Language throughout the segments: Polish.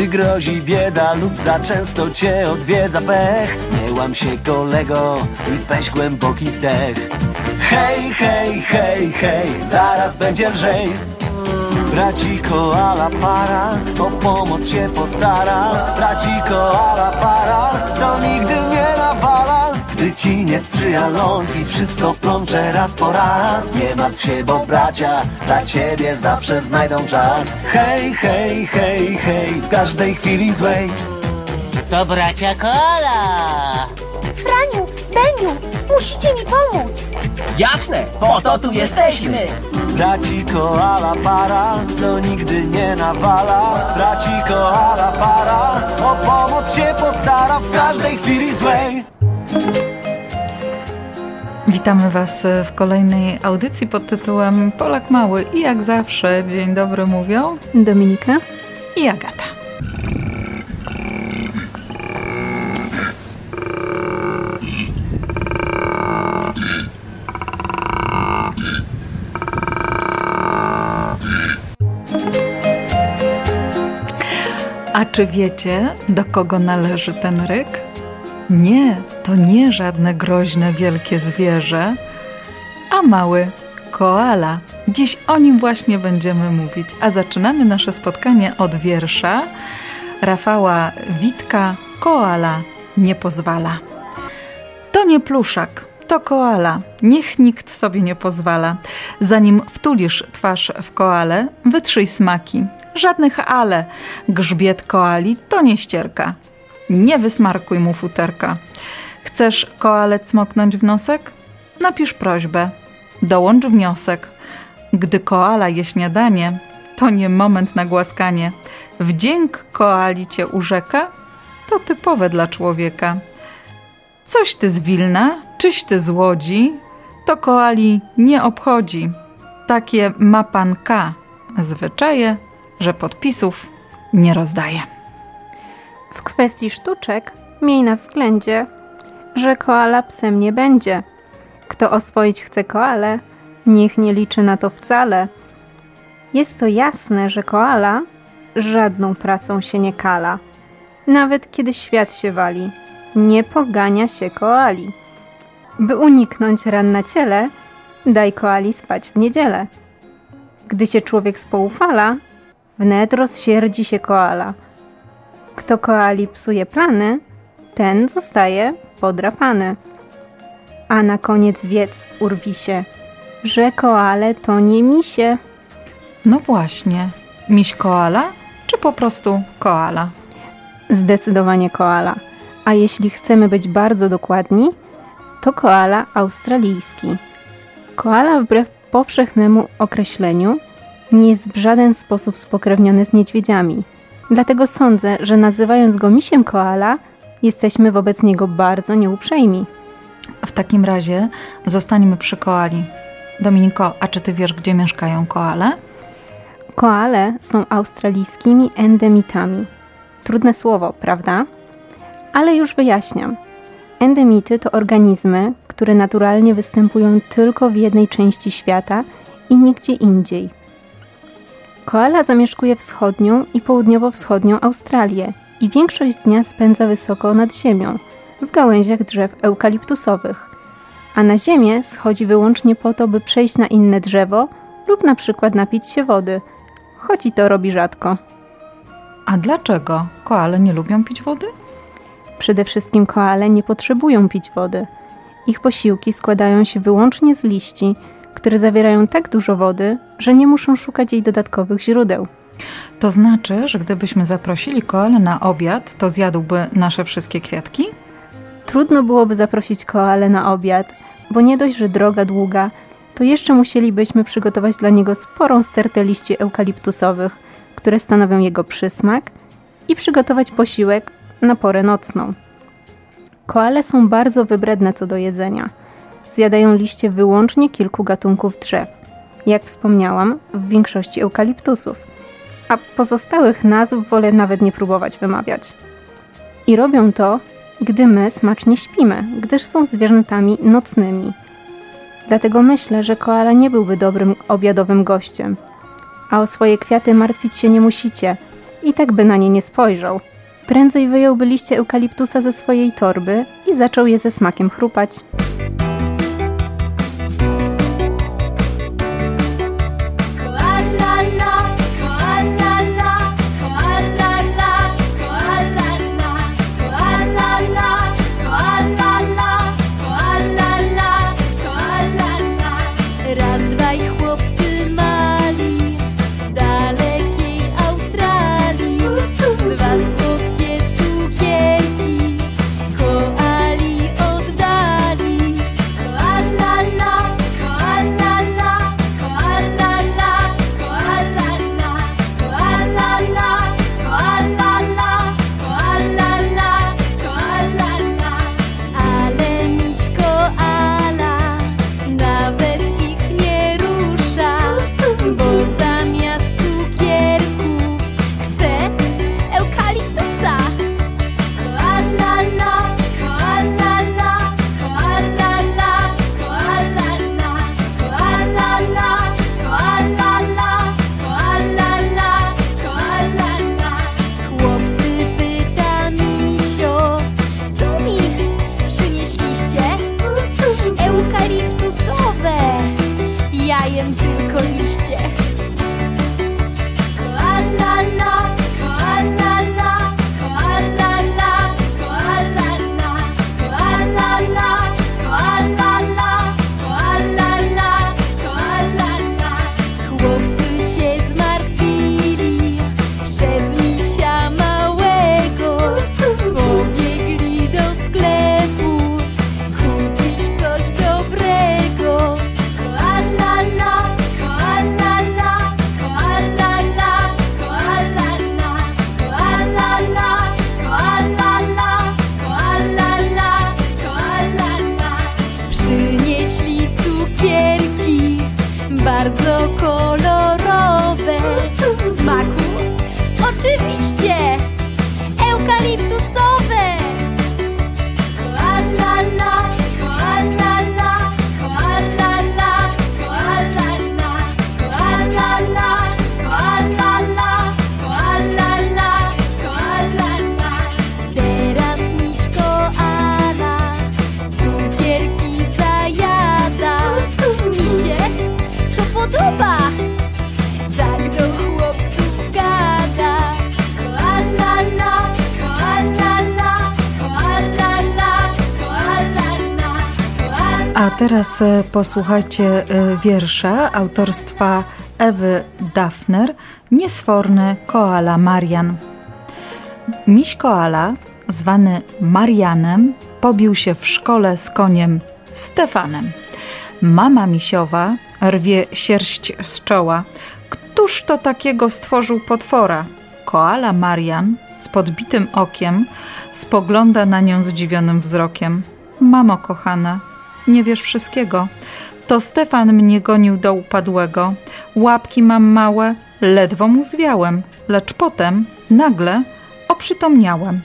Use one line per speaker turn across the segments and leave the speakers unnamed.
gdy grozi bieda lub za często cię odwiedza pech. Nie łam się kolego i weź głęboki wdech. Hej, hej, hej, hej, zaraz będzie lżej. Braci koala para, o pomoc się postara. Braci koala para, co nigdy nie nawala. Gdy ci nie sprzyja los i wszystko plącze raz po raz. Nie martw się, bo bracia dla ciebie zawsze znajdą czas. Hej, hej, hej, hej, w każdej chwili złej.
To bracia Koala!
Franiu, Beniu, musicie mi pomóc.
Jasne, po to tu jesteśmy.
Braci koala para, co nigdy nie nawala. Braci koala para, o pomoc się postara w każdej chwili złej.
Witamy Was w kolejnej audycji pod tytułem Polak Mały i jak zawsze dzień dobry mówią
Dominika?
i Agata. A czy wiecie, do kogo należy ten ryk? Nie, to nie żadne groźne wielkie zwierzę, a mały koala. Dziś o nim właśnie będziemy mówić, a zaczynamy nasze spotkanie od wiersza Rafała Witka Koala nie pozwala. To nie pluszak, to koala. Niech nikt sobie nie pozwala. Zanim wtulisz twarz w koale, wytrzyj smaki. Żadnych ale. Grzbiet koali to nie ścierka. Nie wysmarkuj mu futerka. Chcesz koale cmoknąć w nosek? Napisz prośbę. Dołącz wniosek. Gdy koala je śniadanie, to nie moment na głaskanie. Wdzięk koali cię urzeka? To typowe dla człowieka. Coś ty z Wilna, czyś ty z Łodzi, to koali nie obchodzi. Takie ma pan K. Zwyczaje, że podpisów nie rozdaje.
W kwestii sztuczek miej na względzie, że koala psem nie będzie. Kto oswoić chce koale, niech nie liczy na to wcale. Jest to jasne, że koala żadną pracą się nie kala. Nawet kiedy świat się wali, nie pogania się koali. By uniknąć ran na ciele, daj koali spać w niedzielę. Gdy się człowiek spoufala, wnet rozsierdzi się koala. Kto koali psuje plany, ten zostaje podrapany. A na koniec wiedz, urwisie, że koale to nie misie.
No właśnie, miś koala czy po prostu koala?
Zdecydowanie koala. A jeśli chcemy być bardzo dokładni, to koala australijski. Koala wbrew powszechnemu określeniu nie jest w żaden sposób spokrewniony z niedźwiedziami. Dlatego sądzę, że nazywając go misiem koala, jesteśmy wobec niego bardzo nieuprzejmi.
W takim razie zostańmy przy koali. Dominiko, a czy ty wiesz, gdzie mieszkają koale?
Koale są australijskimi endemitami. Trudne słowo, prawda? Ale już wyjaśniam. Endemity to organizmy, które naturalnie występują tylko w jednej części świata i nigdzie indziej. Koala zamieszkuje wschodnią i południowo-wschodnią Australię i większość dnia spędza wysoko nad ziemią, w gałęziach drzew eukaliptusowych. A na ziemię schodzi wyłącznie po to, by przejść na inne drzewo lub na przykład napić się wody, choć i to robi rzadko.
A dlaczego koale nie lubią pić wody?
Przede wszystkim koale nie potrzebują pić wody. Ich posiłki składają się wyłącznie z liści, które zawierają tak dużo wody, że nie muszą szukać jej dodatkowych źródeł.
To znaczy, że gdybyśmy zaprosili koalę na obiad, to zjadłby nasze wszystkie kwiatki?
Trudno byłoby zaprosić koalę na obiad, bo nie dość, że droga długa, to jeszcze musielibyśmy przygotować dla niego sporą stertę liści eukaliptusowych, które stanowią jego przysmak i przygotować posiłek na porę nocną. Koale są bardzo wybredne co do jedzenia. Zjadają liście wyłącznie kilku gatunków drzew, jak wspomniałam, w większości eukaliptusów, a pozostałych nazw wolę nawet nie próbować wymawiać. I robią to, gdy my smacznie śpimy, gdyż są zwierzętami nocnymi. Dlatego myślę, że koala nie byłby dobrym obiadowym gościem. A o swoje kwiaty martwić się nie musicie,
i tak by na nie nie spojrzał. Prędzej wyjąłby liście eukaliptusa ze swojej torby i zaczął je ze smakiem chrupać.
Teraz
e, posłuchajcie e, wiersza autorstwa Ewy Dafner, Niesforny koala Marian. Miś koala, zwany Marianem, pobił się w szkole z koniem Stefanem. Mama misiowa rwie sierść z czoła. Któż to takiego stworzył potwora? Koala Marian z podbitym okiem spogląda na nią zdziwionym wzrokiem. Mamo kochana, nie wiesz wszystkiego. To Stefan mnie gonił do upadłego. Łapki mam małe, ledwo mu zwiałem, lecz potem nagle oprzytomniałem.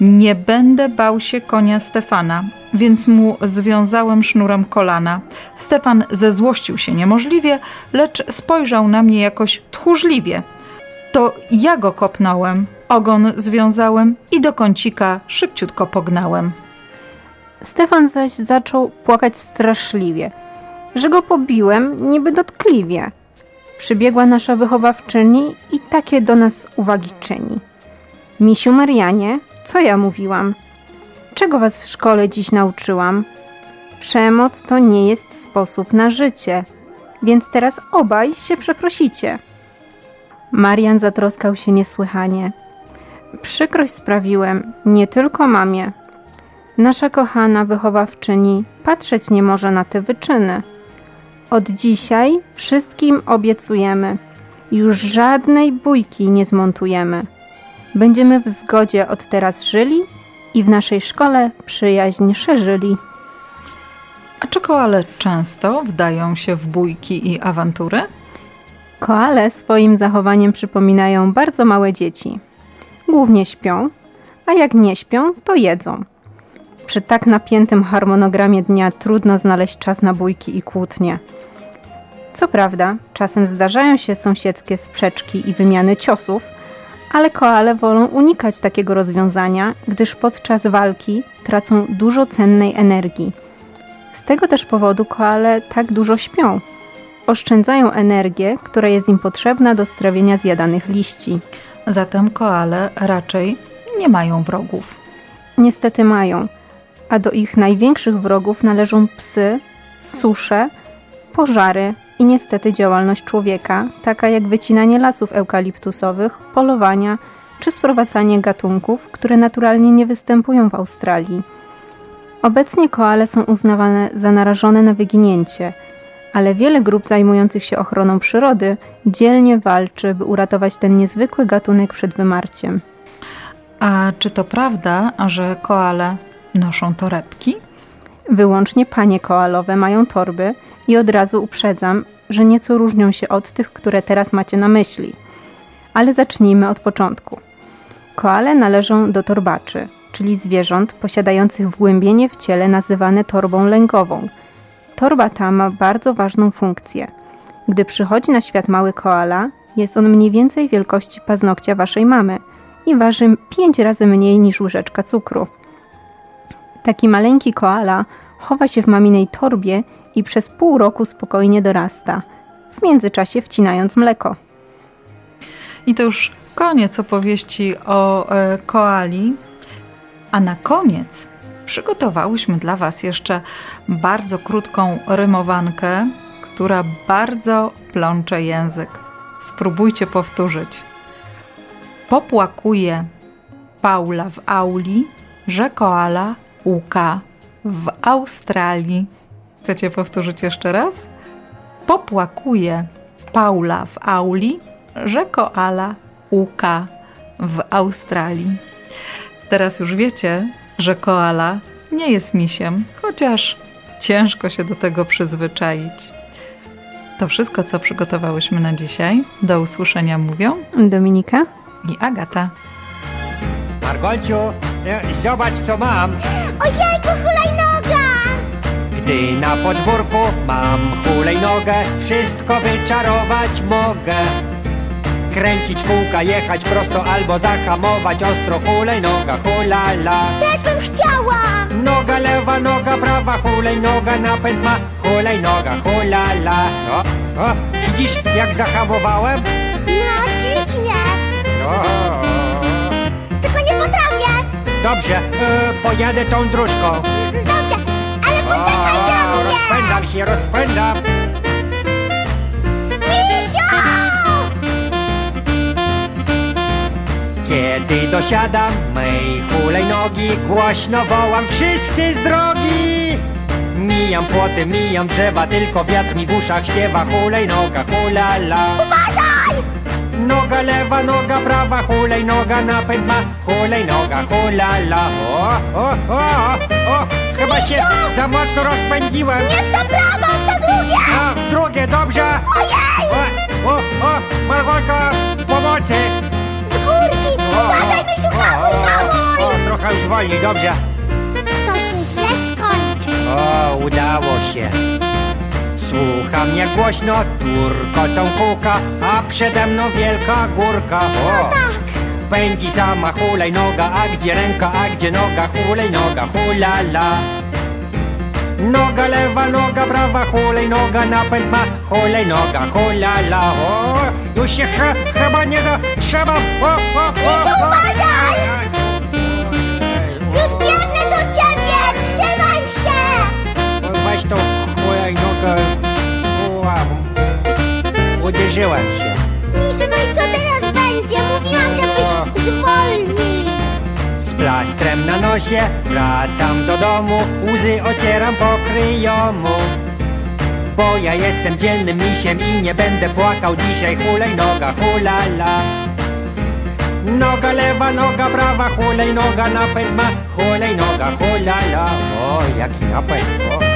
Nie będę bał się konia Stefana, więc mu związałem sznurem kolana. Stefan zezłościł się niemożliwie, lecz spojrzał na mnie jakoś tchórzliwie. To ja go kopnąłem, ogon związałem i do kącika szybciutko pognałem.
Stefan zaś zaczął płakać straszliwie, że go pobiłem niby dotkliwie. Przybiegła nasza wychowawczyni i takie do nas uwagi czyni. Misiu Marianie, co ja mówiłam? Czego was w szkole dziś nauczyłam? Przemoc to nie jest sposób na życie, więc teraz obaj się przeprosicie. Marian zatroskał się niesłychanie. Przykrość sprawiłem nie tylko mamie. Nasza kochana wychowawczyni patrzeć nie może na te wyczyny. Od dzisiaj wszystkim obiecujemy, już żadnej bójki nie zmontujemy. Będziemy w zgodzie od teraz żyli i w naszej szkole przyjaźń szerzyli.
A czy koale często wdają się w bójki i awantury?
Koale swoim zachowaniem przypominają bardzo małe dzieci. Głównie śpią, a jak nie śpią, to jedzą. Przy tak napiętym harmonogramie dnia trudno znaleźć czas na bójki i kłótnie. Co prawda, czasem zdarzają się sąsiedzkie sprzeczki i wymiany ciosów,
ale koale wolą unikać takiego rozwiązania, gdyż podczas walki tracą dużo cennej energii. Z tego też powodu koale tak dużo śpią. Oszczędzają energię, która jest im potrzebna do strawienia zjadanych liści.
Zatem koale raczej nie mają wrogów.
Niestety mają, a do ich największych wrogów należą psy, susze, pożary i niestety działalność człowieka, taka jak wycinanie lasów eukaliptusowych, polowania czy sprowadzanie gatunków, które naturalnie nie występują w Australii. Obecnie koale są uznawane za narażone na wyginięcie, ale wiele grup zajmujących się ochroną przyrody dzielnie walczy, by uratować ten niezwykły gatunek przed wymarciem.
A czy to prawda, że koale noszą torebki?
Wyłącznie panie koalowe mają torby i od razu uprzedzam, że nieco różnią się od tych, które teraz macie na myśli. Ale zacznijmy od początku. Koale należą do torbaczy, czyli zwierząt posiadających wgłębienie w ciele nazywane torbą lęgową. Torba ta ma bardzo ważną funkcję. Gdy przychodzi na świat mały koala, jest on mniej więcej wielkości paznokcia waszej mamy i waży 5 razy mniej niż łyżeczka cukru. Taki maleńki koala chowa się w maminej torbie i przez pół roku spokojnie dorasta, w międzyczasie wcinając mleko.
I to już koniec opowieści o e, koali. A na koniec przygotowałyśmy dla Was jeszcze bardzo krótką rymowankę, która bardzo plącze język. Spróbujcie powtórzyć. Popłakuje Paula w auli, że koala łuka w Australii. Chcecie powtórzyć jeszcze raz? Popłakuje Paula w auli, że koala łuka w Australii. Teraz już wiecie, że koala nie jest misiem, chociaż ciężko się do tego przyzwyczaić. To wszystko, co przygotowałyśmy na dzisiaj. Do usłyszenia mówią
Dominika?
i Agata.
Margolciu, e, zobacz co mam.
Ojejku, hulajnoga!
Gdy na podwórku mam hulajnogę, wszystko wyczarować mogę. Kręcić kółka, jechać prosto albo zahamować ostro hulajnoga, hulala.
Też bym chciała!
Noga lewa, noga prawa, hulajnoga napęd ma, hulajnoga, hulala. O, o, widzisz jak zahamowałem?
No, ślicznie!
O,
potrafię!
Dobrze, e, pojadę tą dróżką.
Dobrze, ale poczekaj na mnie!
rozpędzam się, rozpędzam.
Misio!
Kiedy dosiadam mej hulajnogi, głośno wołam wszyscy z drogi. Mijam płoty, mijam drzewa, tylko wiatr mi w uszach śpiewa hulajnoga, hulala.
Uważaj!
Noga lewa, noga prawa, hulajnoga napęd ma, hulajnoga, hulala. O, o, o, o, chyba się za mocno rozpędziłem.
Nie w to prawo, w to drugie!
A, drugie, dobrze.
Ojej!
O, o, o, Margolka, pomocy.
Z górki!
O,
Uważaj, Misiu, hamuj,
o, o,
hamuj!
o, trochę już wolniej, dobrze.
To się źle skończy.
O, udało się. Słucham jak głośno turkocą kółka, a przede mną wielka górka. O,
Tak,
pędzi sama hulajnoga, a gdzie ręka, a gdzie noga, hulajnoga, hulala. Noga lewa, noga prawa, hulajnoga, napęd ma, hulajnoga, hulala. O, już się ch chyba nie da, trzeba, o, o, o, o.
uważaj!
Nosie wracam do domu, łzy ocieram po kryjomu. Bo ja jestem dzielnym misiem i nie będę płakał dzisiaj hulajnoga, hulala. Noga lewa, noga prawa, hulajnoga napęd ma, hulajnoga, hulala. O, jaki napęd, o,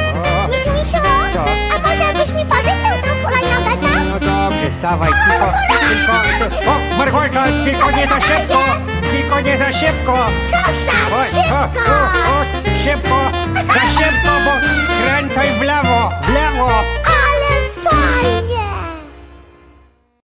o.
Misiu, Misiu,
Co?
a może byś mi pożyczył tą hulajnogę, co?
No dobrze, stawaj, tylko, tylko, o, Margolka, tylko nie za szybko, tylko nie za szybko.
Co za
Oj, o, o, szybko, za szybko, bo skręcaj w lewo, w lewo.
Ale fajnie!